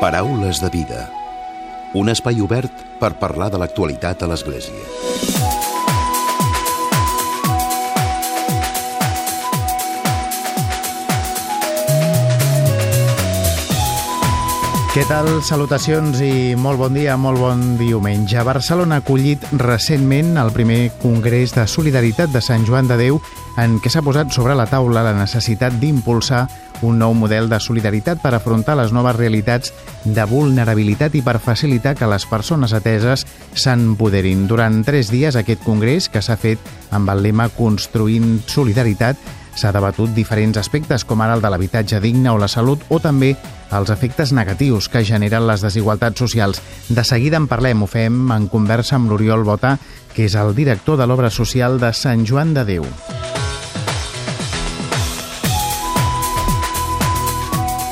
Paraules de vida. Un espai obert per parlar de l'actualitat a l'Església. Què tal? Salutacions i molt bon dia, molt bon diumenge. Barcelona ha acollit recentment el primer Congrés de Solidaritat de Sant Joan de Déu en què s'ha posat sobre la taula la necessitat d'impulsar un nou model de solidaritat per afrontar les noves realitats de vulnerabilitat i per facilitar que les persones ateses s'empoderin. Durant tres dies aquest congrés, que s'ha fet amb el lema Construint Solidaritat, S'ha debatut diferents aspectes com ara el de l'habitatge digne o la salut o també els efectes negatius que generen les desigualtats socials. De seguida en parlem, ho fem en conversa amb l'Oriol Bota, que és el director de l'obra social de Sant Joan de Déu.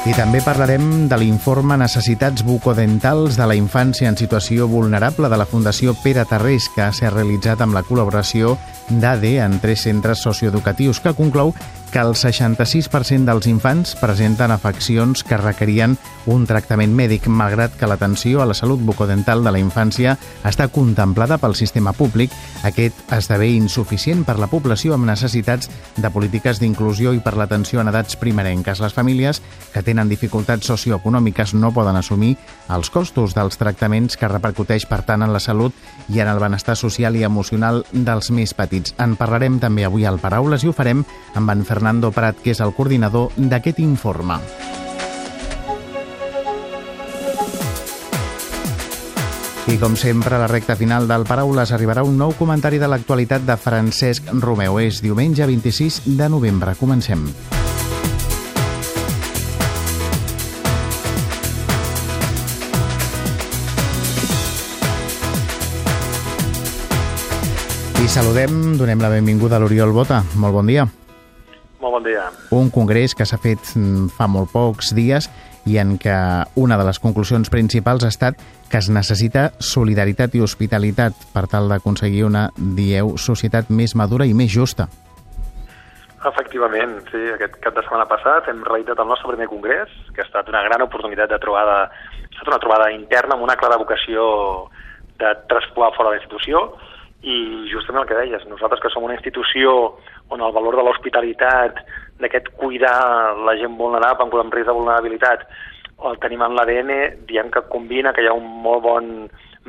I també parlarem de l'informe Necessitats bucodentals de la infància en situació vulnerable de la Fundació Pere Tarrés, que s'ha realitzat amb la col·laboració d'ADE en tres centres socioeducatius, que conclou que el 66% dels infants presenten afeccions que requerien un tractament mèdic, malgrat que l'atenció a la salut bucodental de la infància està contemplada pel sistema públic. Aquest esdevé insuficient per la població amb necessitats de polítiques d'inclusió i per l'atenció en edats primerenques. Les famílies que tenen dificultats socioeconòmiques no poden assumir els costos dels tractaments que repercuteix, per tant, en la salut i en el benestar social i emocional dels més petits. En parlarem també avui al Paraules i ho farem amb en Fernando Fernando Prat, que és el coordinador d'aquest informe. I com sempre, a la recta final del Paraules arribarà un nou comentari de l'actualitat de Francesc Romeu. És diumenge 26 de novembre. Comencem. I saludem, donem la benvinguda a l'Oriol Bota. Molt bon dia. Molt bon dia. Un congrés que s'ha fet mm, fa molt pocs dies i en què una de les conclusions principals ha estat que es necessita solidaritat i hospitalitat per tal d'aconseguir una, dieu, societat més madura i més justa. Efectivament, sí. Aquest cap de setmana passat hem realitzat el nostre primer congrés, que ha estat una gran oportunitat de trobada, ha estat una trobada interna amb una clara vocació de traspolar fora de la institució, i justament el que deies, nosaltres que som una institució on el valor de l'hospitalitat, d'aquest cuidar la gent vulnerable amb risc de vulnerabilitat, el tenim en l'ADN, diem que combina, que hi ha un molt bon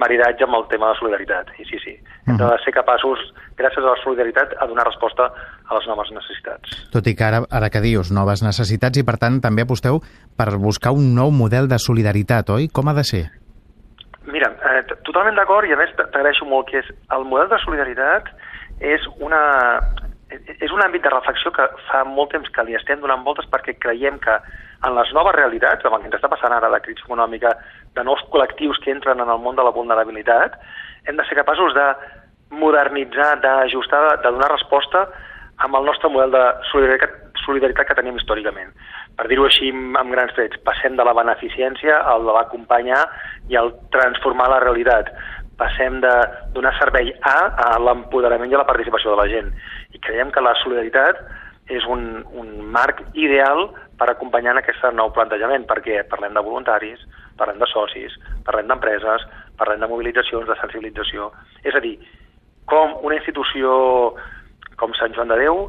maridatge amb el tema de solidaritat. I sí, sí, hem de ser capaços, gràcies a la solidaritat, a donar resposta a les noves necessitats. Tot i que ara, ara que dius noves necessitats i, per tant, també aposteu per buscar un nou model de solidaritat, oi? Com ha de ser? Eh, totalment d'acord i a més t'agraeixo molt que és el model de solidaritat és una és un àmbit de reflexió que fa molt temps que li estem donant voltes perquè creiem que en les noves realitats, amb el que ens està passant ara la crisi econòmica, de nous col·lectius que entren en el món de la vulnerabilitat, hem de ser capaços de modernitzar, d'ajustar, de donar resposta amb el nostre model de solidaritat, solidaritat que tenim històricament per dir-ho així amb grans trets, passem de la beneficència al de l'acompanyar i al transformar la realitat. Passem de donar servei a, a l'empoderament i a la participació de la gent. I creiem que la solidaritat és un, un marc ideal per acompanyar en aquest nou plantejament, perquè parlem de voluntaris, parlem de socis, parlem d'empreses, parlem de mobilitzacions, de sensibilització. És a dir, com una institució com Sant Joan de Déu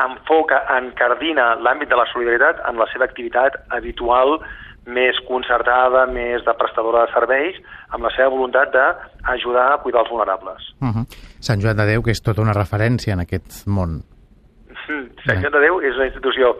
enfoca, encardina l'àmbit de la solidaritat en la seva activitat habitual més concertada, més de prestadora de serveis, amb la seva voluntat d'ajudar a cuidar els vulnerables. Uh -huh. Sant Joan de Déu, que és tota una referència en aquest món. Sant Joan de Déu és una institució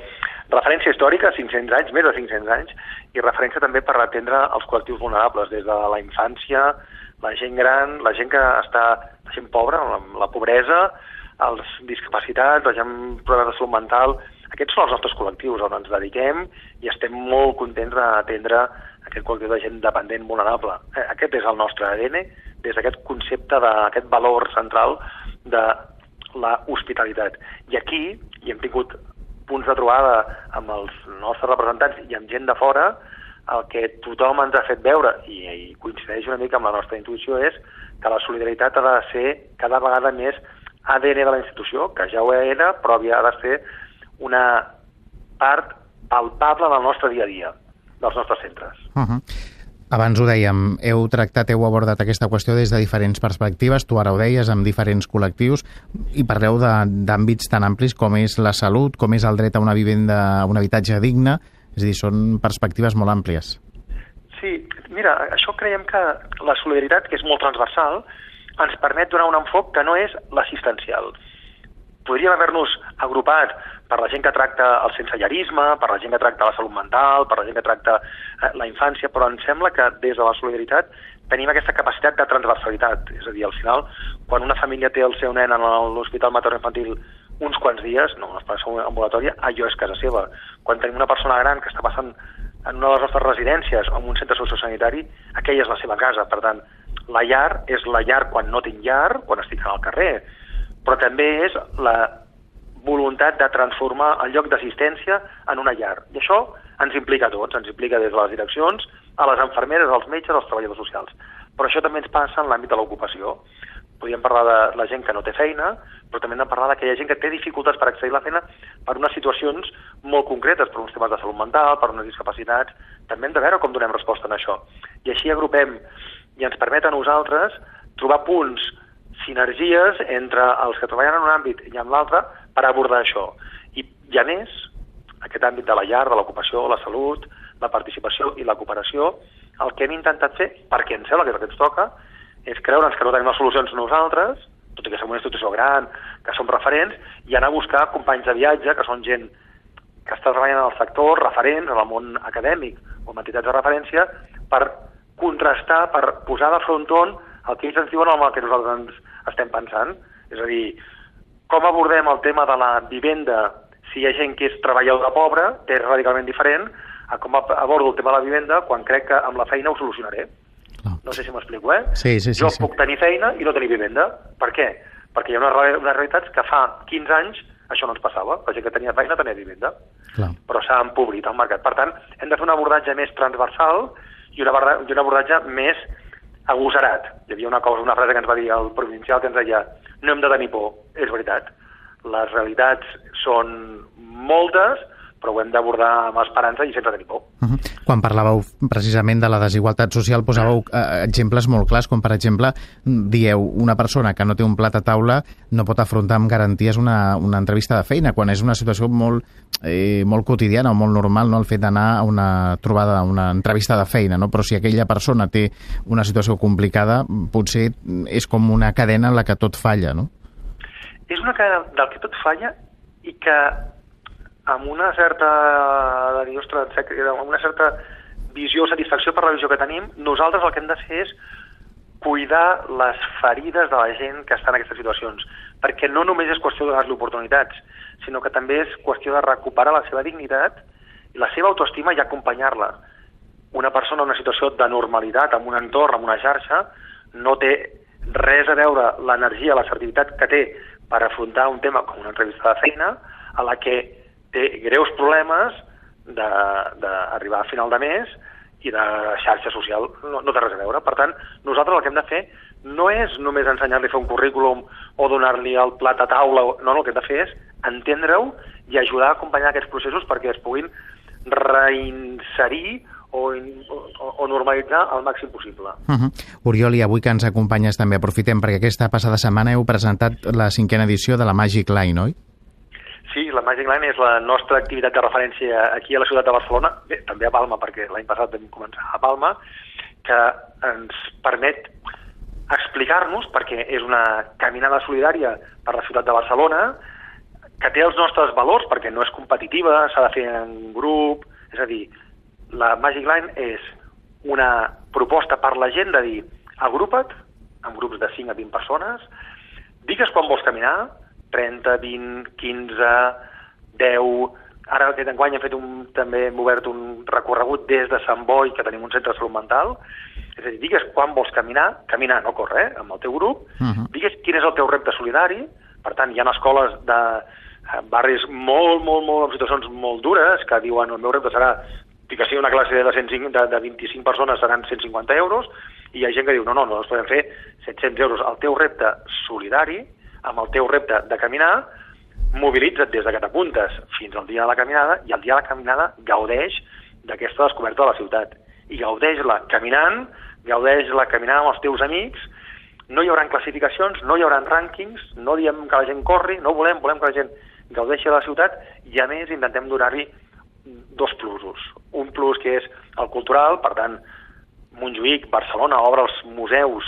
referència històrica, 500 anys, més de 500 anys, i referència també per atendre els col·lectius vulnerables, des de la infància, la gent gran, la gent que està, la gent pobra, la, la pobresa, els discapacitats, la gent amb problemes de salut mental, aquests són els nostres col·lectius on ens dediquem i estem molt contents d'atendre aquest col·lectiu de gent dependent vulnerable. Eh, aquest és el nostre ADN, des d'aquest concepte, d'aquest valor central de la hospitalitat. I aquí hi hem tingut punts de trobada amb els nostres representants i amb gent de fora, el que tothom ens ha fet veure, i, i coincideix una mica amb la nostra intuïció, és que la solidaritat ha de ser cada vegada més ADN de la institució, que ja ho era, però havia de ser una part palpable del nostre dia a dia. dels nostres centres. Uh -huh. Abans ho dèiem, heu tractat, heu abordat aquesta qüestió des de diferents perspectives, tu ara ho deies, amb diferents col·lectius, i parleu d'àmbits tan amplis com és la salut, com és el dret a una vivenda, a un habitatge digne, és a dir, són perspectives molt àmplies. Sí, mira, això creiem que la solidaritat, que és molt transversal, ens permet donar un enfoc que no és l'assistencial. Podríem haver-nos agrupat per la gent que tracta el sensellarisme, per la gent que tracta la salut mental, per la gent que tracta eh, la infància, però em sembla que des de la solidaritat tenim aquesta capacitat de transversalitat. És a dir, al final, quan una família té el seu nen a l'hospital materno-infantil uns quants dies, no, una ambulatòria, allò és casa seva. Quan tenim una persona gran que està passant en una de les nostres residències o en un centre sociosanitari, aquella és la seva casa. Per tant, la llar és la llar quan no tinc llar, quan estic al carrer, però també és la voluntat de transformar el lloc d'assistència en una llar. I això ens implica a tots, ens implica des de les direccions, a les enfermeres, als metges, als treballadors socials. Però això també ens passa en l'àmbit de l'ocupació. Podríem parlar de la gent que no té feina, però també hem de parlar d'aquella gent que té dificultats per accedir a la feina per unes situacions molt concretes, per uns temes de salut mental, per unes discapacitats. També hem de veure com donem resposta a això. I així agrupem i ens permet a nosaltres trobar punts, sinergies entre els que treballen en un àmbit i en l'altre per abordar això. I, I a més, aquest àmbit de la llar, de l'ocupació, la salut, la participació i la cooperació, el que hem intentat fer, perquè em sembla que és el que ens toca, és creure'ns que no tenim les solucions nosaltres, tot i que som una institució gran, que som referents, i anar a buscar companys de viatge, que són gent que està treballant en el sector, referents en el món acadèmic o en entitats de referència, per contrastar, per posar de fronton el que ells ens diuen amb el que nosaltres ens estem pensant. És a dir, com abordem el tema de la vivenda si hi ha gent que és treballadora pobra, que és radicalment diferent, a com abordo el tema de la vivenda quan crec que amb la feina ho solucionaré. No, no sé si m'explico, eh? Sí, sí, sí, jo sí. puc tenir feina i no tenir vivenda. Per què? Perquè hi ha una, una realitats que fa 15 anys això no ens passava. La gent que tenia feina tenia vivenda. Clar. Però s'ha empobrit el mercat. Per tant, hem de fer un abordatge més transversal i un abordatge, i un abordatge més agosarat. Hi havia una cosa, una frase que ens va dir el provincial que ens deia no hem de tenir por. És veritat. Les realitats són moltes, però ho hem d'abordar amb esperança i sense tenir por. Uh -huh. Quan parlàveu precisament de la desigualtat social, posàveu eh, exemples molt clars, com per exemple, dieu, una persona que no té un plat a taula no pot afrontar amb garanties una, una entrevista de feina, quan és una situació molt, eh, molt quotidiana o molt normal no? el fet d'anar a una trobada, a una entrevista de feina, no? però si aquella persona té una situació complicada, potser és com una cadena en la que tot falla, no? És una cadena del que tot falla i que amb una certa, de dir, ostres, amb una certa visió o satisfacció per la visió que tenim, nosaltres el que hem de fer és cuidar les ferides de la gent que està en aquestes situacions, perquè no només és qüestió de donar-li oportunitats, sinó que també és qüestió de recuperar la seva dignitat i la seva autoestima i acompanyar-la. Una persona en una situació de normalitat, en un entorn, en una xarxa, no té res a veure l'energia, l'assertivitat que té per afrontar un tema com una entrevista de feina, a la que té greus problemes d'arribar a final de mes i de xarxa social no, no té res a veure. Per tant, nosaltres el que hem de fer no és només ensenyar-li a fer un currículum o donar-li el plat a taula, no, no, el que hem de fer és entendre-ho i ajudar a acompanyar aquests processos perquè es puguin reinserir o, o, o normalitzar el màxim possible. Uh -huh. Oriol, i avui que ens acompanyes també aprofitem perquè aquesta passada setmana heu presentat la cinquena edició de la Magic Line, oi? Sí, la Magic Line és la nostra activitat de referència aquí a la ciutat de Barcelona, bé, també a Palma, perquè l'any passat vam començar a Palma, que ens permet explicar-nos, perquè és una caminada solidària per la ciutat de Barcelona, que té els nostres valors, perquè no és competitiva, s'ha de fer en grup, és a dir, la Magic Line és una proposta per la gent de dir agrupa't, en grups de 5 a 20 persones, digues quan vols caminar, 30, 20, 15, 10... Ara aquest enguany hem fet un, també hem obert un recorregut des de Sant Boi, que tenim un centre de salut mental, és a dir, digues quan vols caminar, caminar, no córrer, eh, amb el teu grup, uh -huh. digues quin és el teu repte solidari, per tant, hi ha escoles de barris molt, molt, molt, en situacions molt dures, que diuen el meu repte serà que sigui una classe de, 105, de, de 25 persones seran 150 euros, i hi ha gent que diu, no, no, no, es podem fer 700 euros. El teu repte solidari, amb el teu repte de caminar, mobilitza't des de que t'apuntes fins al dia de la caminada i el dia de la caminada gaudeix d'aquesta descoberta de la ciutat. I gaudeix-la caminant, gaudeix-la caminant amb els teus amics, no hi haurà classificacions, no hi haurà rànquings, no diem que la gent corri, no volem, volem que la gent gaudeixi de la ciutat i a més intentem donar-hi dos plusos. Un plus que és el cultural, per tant, Montjuïc, Barcelona, obre els museus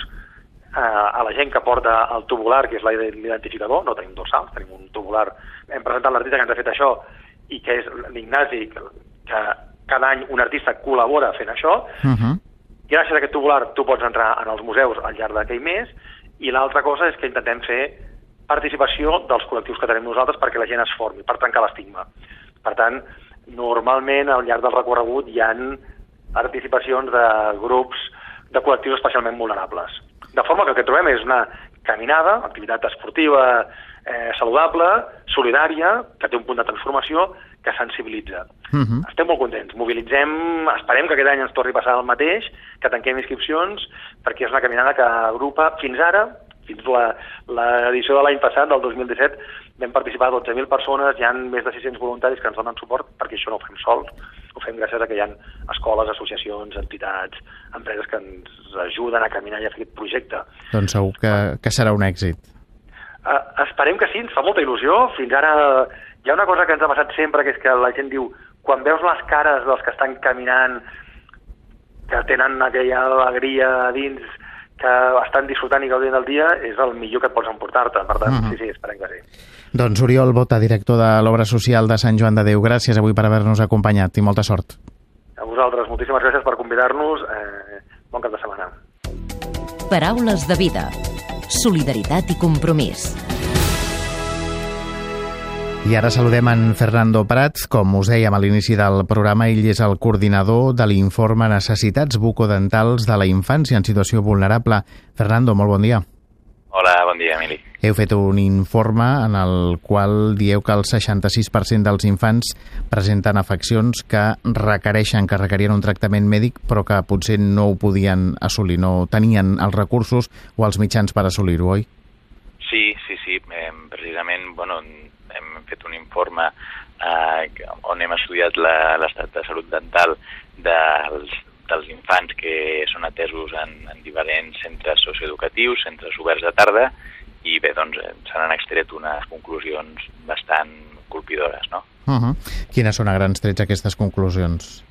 a la gent que porta el tubular, que és l'identificador, no tenim dorsals, tenim un tubular. Hem presentat l'artista que ens ha fet això i que és l'Ignasi, que, que cada any un artista col·labora fent això, uh -huh. i gràcies a aquest tubular tu pots entrar en els museus al llarg d'aquell mes, i l'altra cosa és que intentem fer participació dels col·lectius que tenim nosaltres perquè la gent es formi, per trencar l'estigma. Per tant, normalment al llarg del recorregut hi han participacions de grups de col·lectius especialment vulnerables. De forma que el que trobem és una caminada, activitat esportiva eh, saludable, solidària, que té un punt de transformació, que sensibilitza. Uh mhm. -huh. Estem molt contents. Mobilitzem, esperem que aquest any ens torni a passar el mateix, que tanquem inscripcions, perquè és una caminada que agrupa fins ara, fins l'edició de l'any passat, del 2017, vam participar 12.000 persones, hi han més de 600 voluntaris que ens donen suport, perquè això no ho fem sols, fem gràcies a que hi ha escoles, associacions, entitats, empreses que ens ajuden a caminar i a fer aquest projecte. Doncs segur que, que serà un èxit. Uh, esperem que sí, ens fa molta il·lusió. Fins ara hi ha una cosa que ens ha passat sempre, que és que la gent diu, quan veus les cares dels que estan caminant, que tenen aquella alegria dins, que estan disfrutant i gaudint del dia, és el millor que et pots emportar-te. Per tant, mm -hmm. sí, sí, esperem que sí. Doncs Oriol Bota, director de l'Obra Social de Sant Joan de Déu, gràcies avui per haver-nos acompanyat i molta sort. A vosaltres, moltíssimes gràcies per convidar-nos. Eh, bon cap de setmana. Paraules de vida. Solidaritat i compromís. I ara saludem en Fernando Prats. Com us dèiem a l'inici del programa, ell és el coordinador de l'informe Necessitats bucodentals de la infància en situació vulnerable. Fernando, molt bon dia. Hola, bon dia, Emili. Heu fet un informe en el qual dieu que el 66% dels infants presenten afeccions que requereixen, que requerien un tractament mèdic, però que potser no ho podien assolir, no tenien els recursos o els mitjans per assolir-ho, oi? Sí, sí, sí. Eh, precisament, bueno, hem fet un informe eh, on hem estudiat l'estat de salut dental dels, dels infants que són atesos en, en diferents centres socioeducatius, centres oberts de tarda, i bé, doncs eh, se n'han extret unes conclusions bastant colpidores, no? Uh -huh. Quines són a grans trets aquestes conclusions?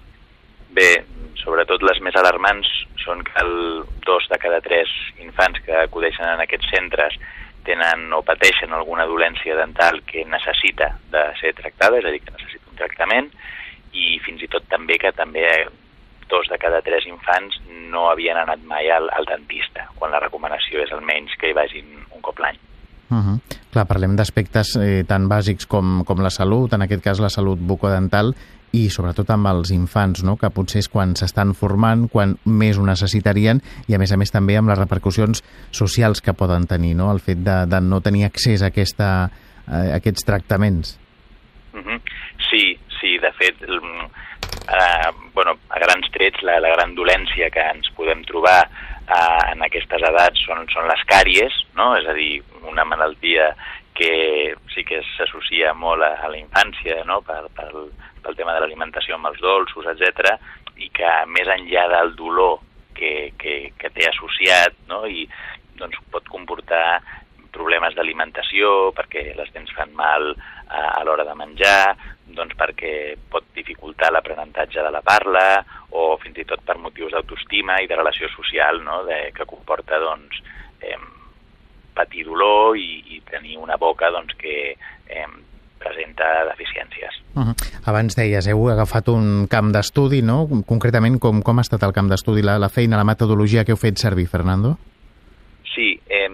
Bé, sobretot les més alarmants són que el dos de cada tres infants que acudeixen en aquests centres tenen o pateixen alguna dolència dental que necessita de ser tractada, és a dir, que necessita un tractament, i fins i tot també que també dos de cada tres infants no havien anat mai al, al dentista, quan la recomanació és almenys que hi vagin un cop l'any. Uh -huh. Clar, parlem d'aspectes eh, tan bàsics com, com la salut, en aquest cas la salut bucodental, i sobretot amb els infants, no? que potser és quan s'estan formant, quan més ho necessitarien i a més a més també amb les repercussions socials que poden tenir, no? el fet de, de no tenir accés a, aquesta, a aquests tractaments. Uh -huh. Sí, sí, de fet, eh, bueno, a grans trets la, la gran dolència que ens podem trobar eh, en aquestes edats són, són les càries, no? és a dir, una malaltia que sí que s'associa molt a, a la infància no? per, per, pel tema de l'alimentació amb els dolços, etc i que més enllà del dolor que, que, que té associat no? i doncs, pot comportar problemes d'alimentació, perquè les dents fan mal a, a l'hora de menjar, doncs perquè pot dificultar l'aprenentatge de la parla o fins i tot per motius d'autoestima i de relació social no? de, que comporta doncs, eh, patir dolor i, i tenir una boca doncs, que eh, presenta deficiències. Uh -huh. Abans deies, heu agafat un camp d'estudi, no? Concretament, com, com ha estat el camp d'estudi, la, la feina, la metodologia que heu fet servir, Fernando? Sí, eh,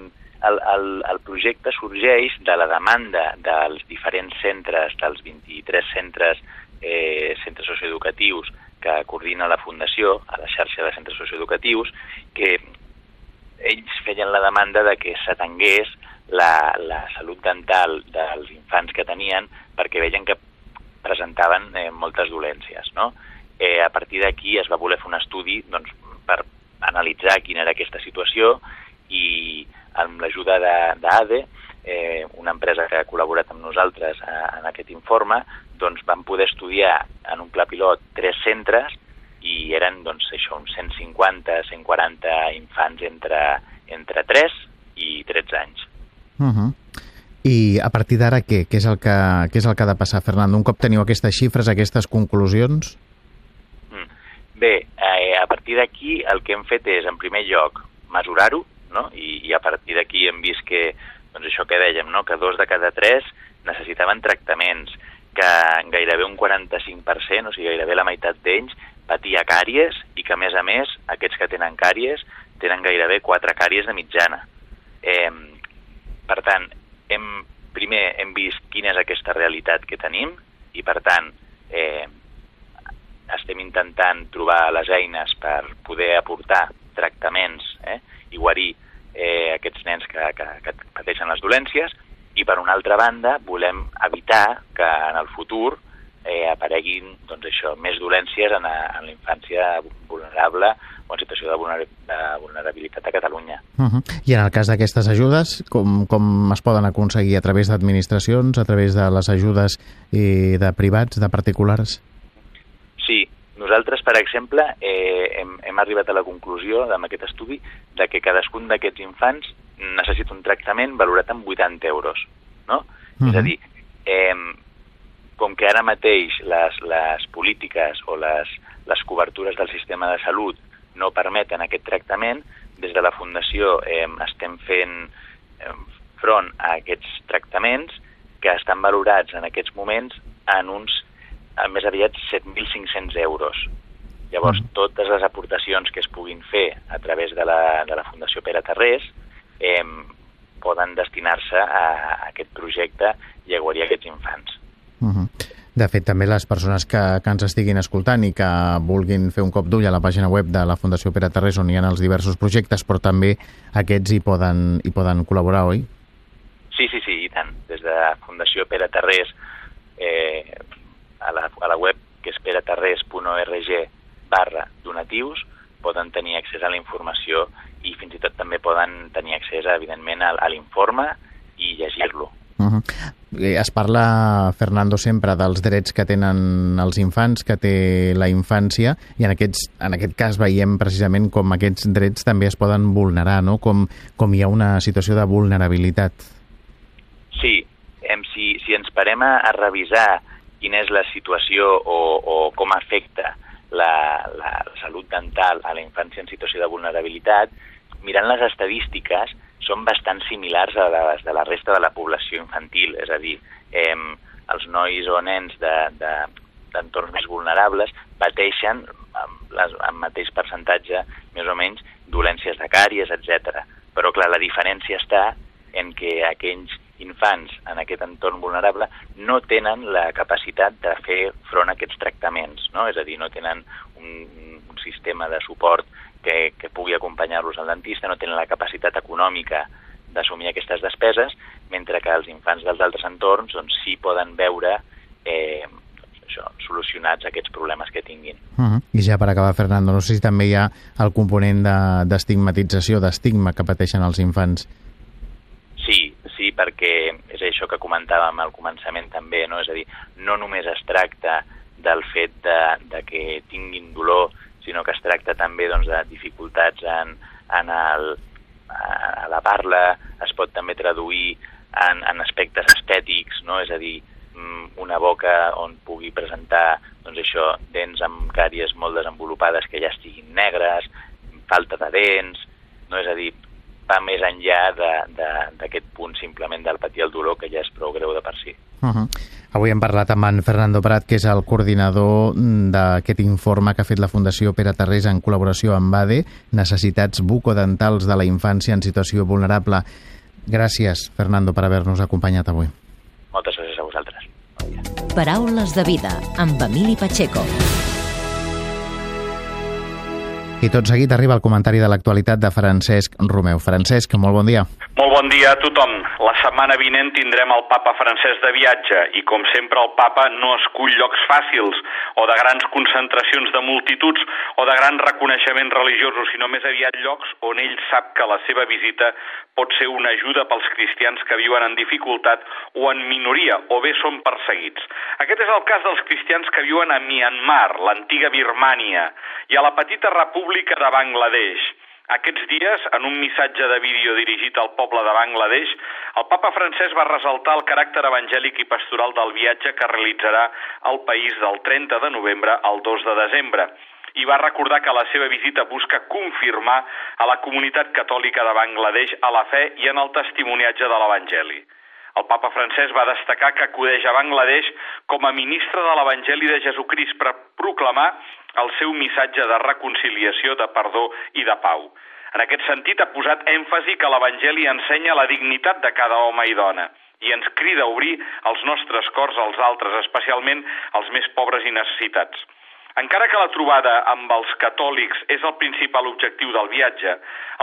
el, el, el projecte sorgeix de la demanda dels diferents centres, dels 23 centres, eh, centres socioeducatius que coordina la Fundació, a la xarxa de centres socioeducatius, que ells feien la demanda de que s'atengués la, la salut dental dels infants que tenien perquè veien que presentaven eh, moltes dolències. No? Eh, a partir d'aquí es va voler fer un estudi doncs, per analitzar quina era aquesta situació i amb l'ajuda d'ADE eh, una empresa que ha col·laborat amb nosaltres a, en aquest informe, doncs vam poder estudiar en un pla pilot tres centres i eren doncs, això, uns 150, 140 infants entre, entre 3 i 13 anys. Uh -huh. I a partir d'ara què? Què és, el que, què és el que ha de passar, Fernando? Un cop teniu aquestes xifres, aquestes conclusions? Mm. Bé, eh, a partir d'aquí el que hem fet és, en primer lloc, mesurar-ho, no? I, i a partir d'aquí hem vist que, doncs això que dèiem, no? que dos de cada tres necessitaven tractaments, que gairebé un 45%, o sigui, gairebé la meitat d'ells, patia càries i que, a més a més, aquests que tenen càries tenen gairebé quatre càries de mitjana. Eh, per tant, hem, primer hem vist quina és aquesta realitat que tenim i, per tant, eh, estem intentant trobar les eines per poder aportar tractaments eh, i guarir eh, aquests nens que, que, que pateixen les dolències i, per una altra banda, volem evitar que en el futur eh, apareguin doncs això, més dolències en, a, en la infància vulnerable o en situació de, vulner, de vulnerabilitat a Catalunya. Uh -huh. I en el cas d'aquestes ajudes, com, com es poden aconseguir? A través d'administracions, a través de les ajudes eh, de privats, de particulars? Nosaltres, per exemple, eh, hem, hem arribat a la conclusió, amb aquest estudi, de que cadascun d'aquests infants necessita un tractament valorat en 80 euros. No? Uh -huh. És a dir, eh, com que ara mateix les, les polítiques o les, les cobertures del sistema de salut no permeten aquest tractament, des de la Fundació eh, estem fent eh, front a aquests tractaments que estan valorats en aquests moments en uns més aviat 7.500 euros. Llavors, mm. totes les aportacions que es puguin fer a través de la, de la Fundació Pere Tarrés eh, poden destinar-se a, a aquest projecte i a guarir aquests infants. Uh -huh. De fet, també les persones que, que ens estiguin escoltant i que vulguin fer un cop d'ull a la pàgina web de la Fundació Pere Tarrés on hi ha els diversos projectes, però també aquests hi poden, hi poden col·laborar, oi? Sí, sí, sí, i tant. Des de Fundació Pere Tarrés eh, a, la, a la web que és peretarrés.org barra donatius poden tenir accés a la informació i fins i tot també poden tenir accés, evidentment, a, l'informe i llegir-lo. Uh -huh. Es parla, Fernando, sempre dels drets que tenen els infants, que té la infància, i en, aquests, en aquest cas veiem precisament com aquests drets també es poden vulnerar, no? com, com hi ha una situació de vulnerabilitat. Sí, em, si, si ens parem a, a revisar quina és la situació o, o com afecta la, la salut dental a la infància en situació de vulnerabilitat, mirant les estadístiques, són bastant similars a les de la resta de la població infantil, és a dir, eh, els nois o nens d'entorns de, més vulnerables pateixen amb, les, amb mateix percentatge, més o menys, dolències de càries, etc. Però, clar, la diferència està en que aquells infants en aquest entorn vulnerable no tenen la capacitat de fer front a aquests tractaments, no? és a dir, no tenen un, un sistema de suport que, que pugui acompanyar-los al dentista, no tenen la capacitat econòmica d'assumir aquestes despeses, mentre que els infants dels altres entorns doncs, sí poden veure eh, doncs, això, solucionats aquests problemes que tinguin. Uh -huh. I ja per acabar, Fernando, no sé si també hi ha el component d'estigmatització, de, d'estigma que pateixen els infants. Sí, perquè és això que comentàvem al començament també, no? és a dir, no només es tracta del fet de, de que tinguin dolor sinó que es tracta també doncs, de dificultats en, en el, a la parla, es pot també traduir en, en aspectes estètics, no? és a dir, mm, una boca on pugui presentar doncs això, dents amb càries molt desenvolupades que ja estiguin negres, falta de dents, no? és a dir, va més enllà d'aquest punt simplement del patir el dolor que ja és prou greu de per si. Uh -huh. Avui hem parlat amb en Fernando Prat, que és el coordinador d'aquest informe que ha fet la Fundació Pere Tarrés en col·laboració amb ADE, Necessitats bucodentals de la infància en situació vulnerable. Gràcies, Fernando, per haver-nos acompanyat avui. Moltes gràcies a vosaltres. Paraules de vida, amb Emili Pacheco. I tot seguit arriba el comentari de l'actualitat de Francesc Romeu. Francesc, molt bon dia. Molt bon dia a tothom. La setmana vinent tindrem el papa francès de viatge i, com sempre, el papa no escull llocs fàcils o de grans concentracions de multituds o de grans reconeixements religiosos, sinó més aviat llocs on ell sap que la seva visita pot ser una ajuda pels cristians que viuen en dificultat o en minoria o bé són perseguits. Aquest és el cas dels cristians que viuen a Myanmar, l'antiga Birmània, i a la petita república de Bangladesh. Aquests dies, en un missatge de vídeo dirigit al poble de Bangladesh, el papa francès va ressaltar el caràcter evangèlic i pastoral del viatge que realitzarà al país del 30 de novembre al 2 de desembre i va recordar que la seva visita busca confirmar a la comunitat catòlica de Bangladesh a la fe i en el testimoniatge de l'Evangeli. El papa francès va destacar que acudeix a Bangladesh com a ministre de l'Evangeli de Jesucrist per proclamar el seu missatge de reconciliació, de perdó i de pau. En aquest sentit, ha posat èmfasi que l'Evangeli ensenya la dignitat de cada home i dona i ens crida a obrir els nostres cors als altres, especialment als més pobres i necessitats. Encara que la trobada amb els catòlics és el principal objectiu del viatge,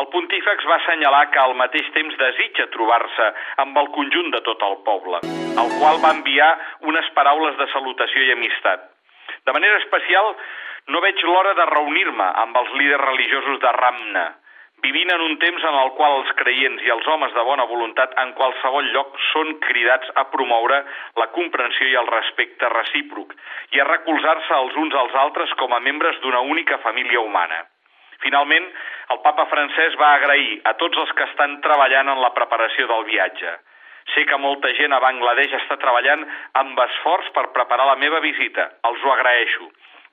el pontífex va assenyalar que al mateix temps desitja trobar-se amb el conjunt de tot el poble, al qual va enviar unes paraules de salutació i amistat. De manera especial, no veig l'hora de reunir-me amb els líders religiosos de Ramna, vivint en un temps en el qual els creients i els homes de bona voluntat en qualsevol lloc són cridats a promoure la comprensió i el respecte recíproc i a recolzar-se els uns als altres com a membres d'una única família humana. Finalment, el papa francès va agrair a tots els que estan treballant en la preparació del viatge. Sé que molta gent a Bangladesh està treballant amb esforç per preparar la meva visita. Els ho agraeixo.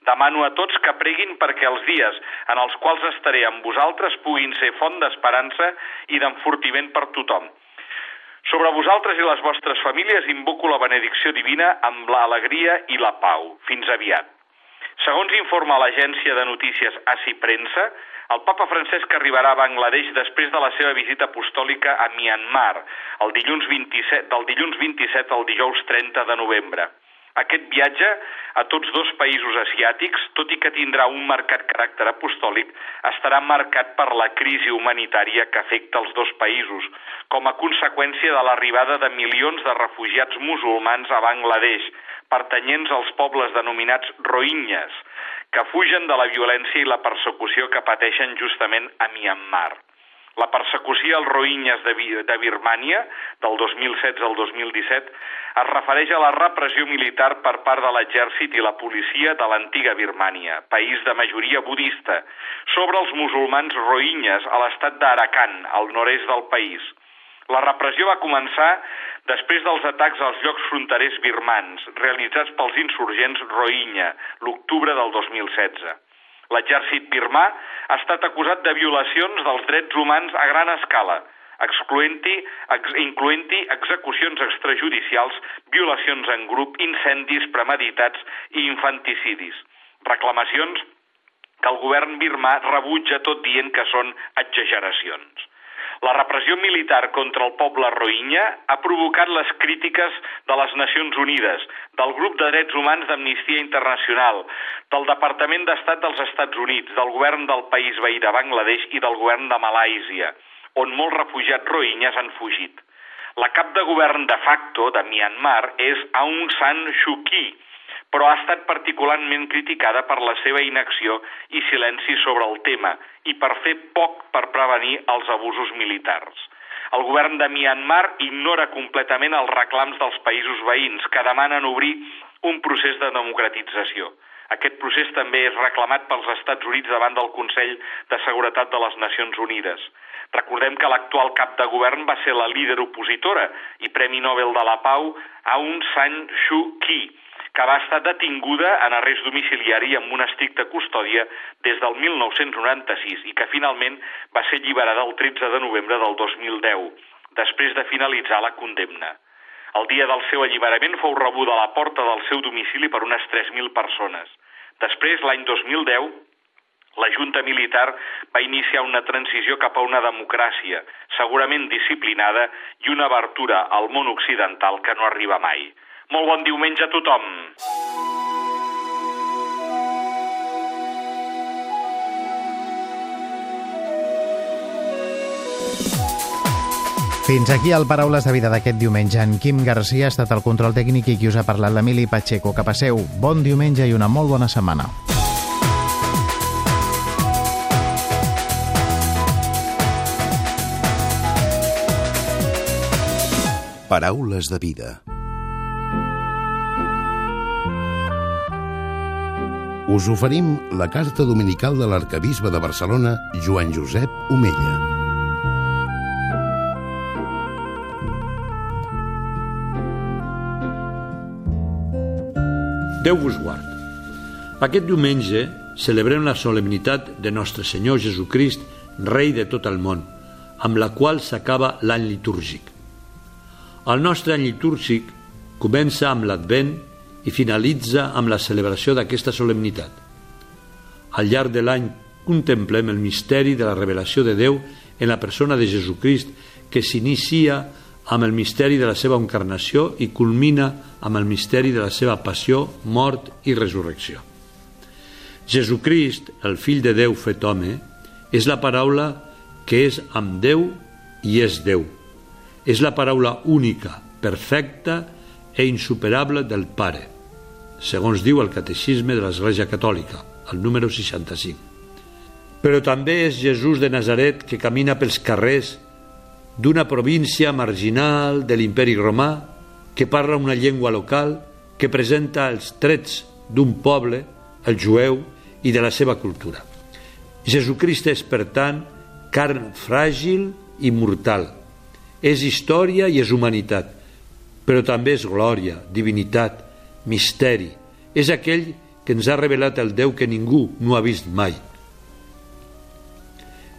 Demano a tots que preguin perquè els dies en els quals estaré amb vosaltres puguin ser font d'esperança i d'enfortiment per tothom. Sobre vosaltres i les vostres famílies invoco la benedicció divina amb l'alegria i la pau. Fins aviat. Segons informa l'agència de notícies ASI Premsa, el papa Francesc arribarà a Bangladesh després de la seva visita apostòlica a Myanmar, el dilluns 27, del dilluns 27 al dijous 30 de novembre. Aquest viatge a tots dos països asiàtics, tot i que tindrà un marcat caràcter apostòlic, estarà marcat per la crisi humanitària que afecta els dos països, com a conseqüència de l'arribada de milions de refugiats musulmans a Bangladesh, pertanyents als pobles denominats rohingyes, que fugen de la violència i la persecució que pateixen justament a Myanmar. La persecució als roïnyes de, de Birmània, del 2016 al 2017, es refereix a la repressió militar per part de l'exèrcit i la policia de l'antiga Birmània, país de majoria budista, sobre els musulmans roïnyes a l'estat d'Arakan, al nord-est del país. La repressió va començar després dels atacs als llocs fronterers birmans, realitzats pels insurgents Rohingya, l'octubre del 2016. L'exèrcit birmà ha estat acusat de violacions dels drets humans a gran escala, excloent-hi ex, incloent-hi execucions extrajudicials, violacions en grup, incendis premeditats i infanticidis. Reclamacions que el govern birmà rebutja tot dient que són exageracions. La repressió militar contra el poble roïnya ha provocat les crítiques de les Nacions Unides, del grup de drets humans d'Amnistia Internacional, del Departament d'Estat dels Estats Units, del govern del país veí de Bangladesh i del govern de Malàisia, on molts refugiats roïnyes han fugit. La cap de govern de facto de Myanmar és Aung San Suu Kyi, però ha estat particularment criticada per la seva inacció i silenci sobre el tema i per fer poc per prevenir els abusos militars. El govern de Myanmar ignora completament els reclams dels països veïns que demanen obrir un procés de democratització. Aquest procés també és reclamat pels Estats Units davant del Consell de Seguretat de les Nacions Unides. Recordem que l'actual cap de govern va ser la líder opositora i Premi Nobel de la Pau Aung San Suu Kyi, que va estar detinguda en arrest domiciliari amb una estricta custòdia des del 1996 i que finalment va ser alliberada el 13 de novembre del 2010, després de finalitzar la condemna. El dia del seu alliberament fou rebuda a la porta del seu domicili per unes 3.000 persones. Després, l'any 2010, la Junta Militar va iniciar una transició cap a una democràcia, segurament disciplinada, i una abertura al món occidental que no arriba mai. Molt bon diumenge a tothom. Fins aquí el Paraules de Vida d'aquest diumenge. En Quim Garcia ha estat el control tècnic i qui us ha parlat l'Emili Pacheco. Que passeu bon diumenge i una molt bona setmana. Paraules de vida. Us oferim la carta dominical de l'arcabisbe de Barcelona, Joan Josep Omella. Déu vos guard. Aquest diumenge celebrem la solemnitat de Nostre Senyor Jesucrist, Rei de tot el món, amb la qual s'acaba l'any litúrgic. El nostre any litúrgic comença amb l'Advent i finalitza amb la celebració d'aquesta solemnitat. Al llarg de l'any contemplem el misteri de la revelació de Déu en la persona de Jesucrist que s'inicia amb el misteri de la seva encarnació i culmina amb el misteri de la seva passió, mort i resurrecció. Jesucrist, el fill de Déu fet home, és la paraula que és amb Déu i és Déu. És la paraula única, perfecta i insuperable del Pare, segons diu el Catecisme de l'Església Catòlica, el número 65. Però també és Jesús de Nazaret que camina pels carrers d'una província marginal de l'imperi romà que parla una llengua local que presenta els trets d'un poble, el jueu, i de la seva cultura. Jesucrist és, per tant, carn fràgil i mortal. És història i és humanitat, però també és glòria, divinitat, misteri. És aquell que ens ha revelat el Déu que ningú no ha vist mai.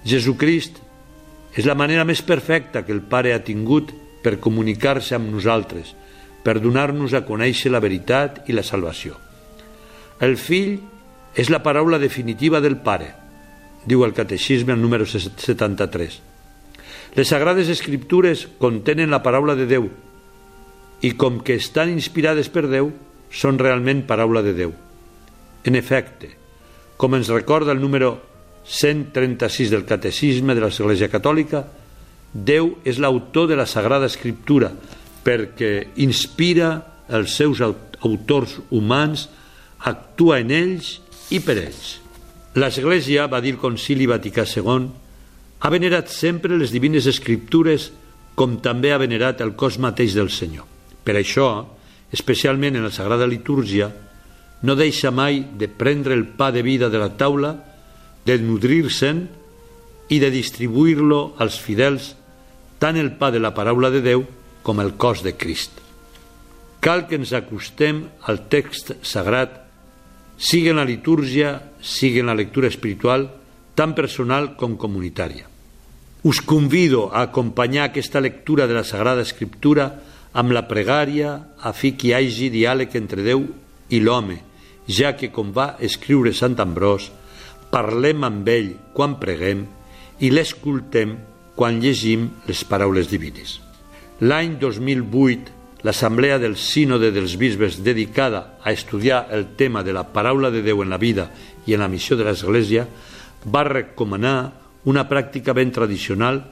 Jesucrist és la manera més perfecta que el Pare ha tingut per comunicar-se amb nosaltres, per donar-nos a conèixer la veritat i la salvació. El fill és la paraula definitiva del Pare, diu el Catecisme al número 73. Les Sagrades Escriptures contenen la paraula de Déu i com que estan inspirades per Déu, són realment paraula de Déu. En efecte, com ens recorda el número 136 del Catecisme de l'Església Catòlica, Déu és l'autor de la Sagrada Escriptura perquè inspira els seus autors humans, actua en ells i per ells. L'Església, va dir el Concili Vaticà II, ha venerat sempre les divines escriptures com també ha venerat el cos mateix del Senyor. Per això, especialment en la Sagrada Litúrgia, no deixa mai de prendre el pa de vida de la taula de nodrir-se'n i de distribuir-lo als fidels tant el pa de la paraula de Déu com el cos de Crist. Cal que ens acostem al text sagrat, sigui en la litúrgia, sigui en la lectura espiritual, tant personal com comunitària. Us convido a acompanyar aquesta lectura de la Sagrada Escriptura amb la pregària a fi que hi hagi diàleg entre Déu i l'home, ja que, com va escriure Sant Ambròs, parlem amb ell quan preguem i l'escoltem quan llegim les paraules divines. L'any 2008, l'Assemblea del Sínode dels Bisbes dedicada a estudiar el tema de la paraula de Déu en la vida i en la missió de l'Església va recomanar una pràctica ben tradicional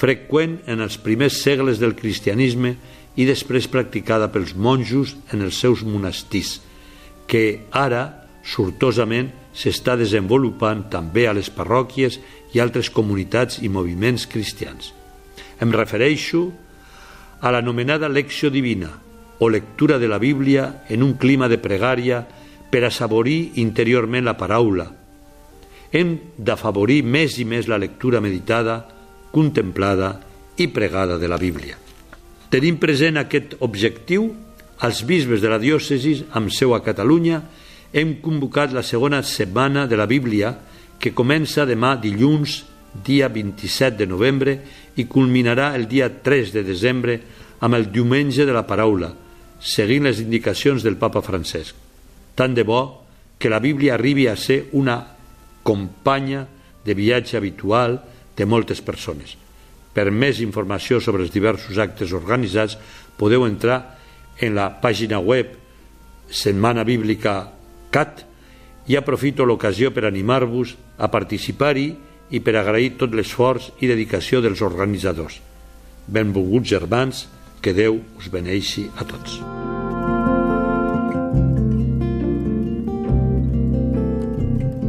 freqüent en els primers segles del cristianisme i després practicada pels monjos en els seus monestirs, que ara, sortosament, s'està desenvolupant també a les parròquies i altres comunitats i moviments cristians. Em refereixo a l'anomenada lecció divina o lectura de la Bíblia en un clima de pregària per assaborir interiorment la paraula. Hem d'afavorir més i més la lectura meditada, contemplada i pregada de la Bíblia. Tenim present aquest objectiu als bisbes de la diòcesi amb seu a Catalunya hem convocat la segona setmana de la Bíblia que comença demà dilluns, dia 27 de novembre i culminarà el dia 3 de desembre amb el diumenge de la paraula, seguint les indicacions del papa Francesc. Tant de bo que la Bíblia arribi a ser una companya de viatge habitual de moltes persones. Per més informació sobre els diversos actes organitzats podeu entrar en la pàgina web Setmana Bíblica CAT i aprofito l'ocasió per animar-vos a participar-hi i per agrair tot l'esforç i dedicació dels organitzadors. Benvolguts germans, que Déu us beneixi a tots.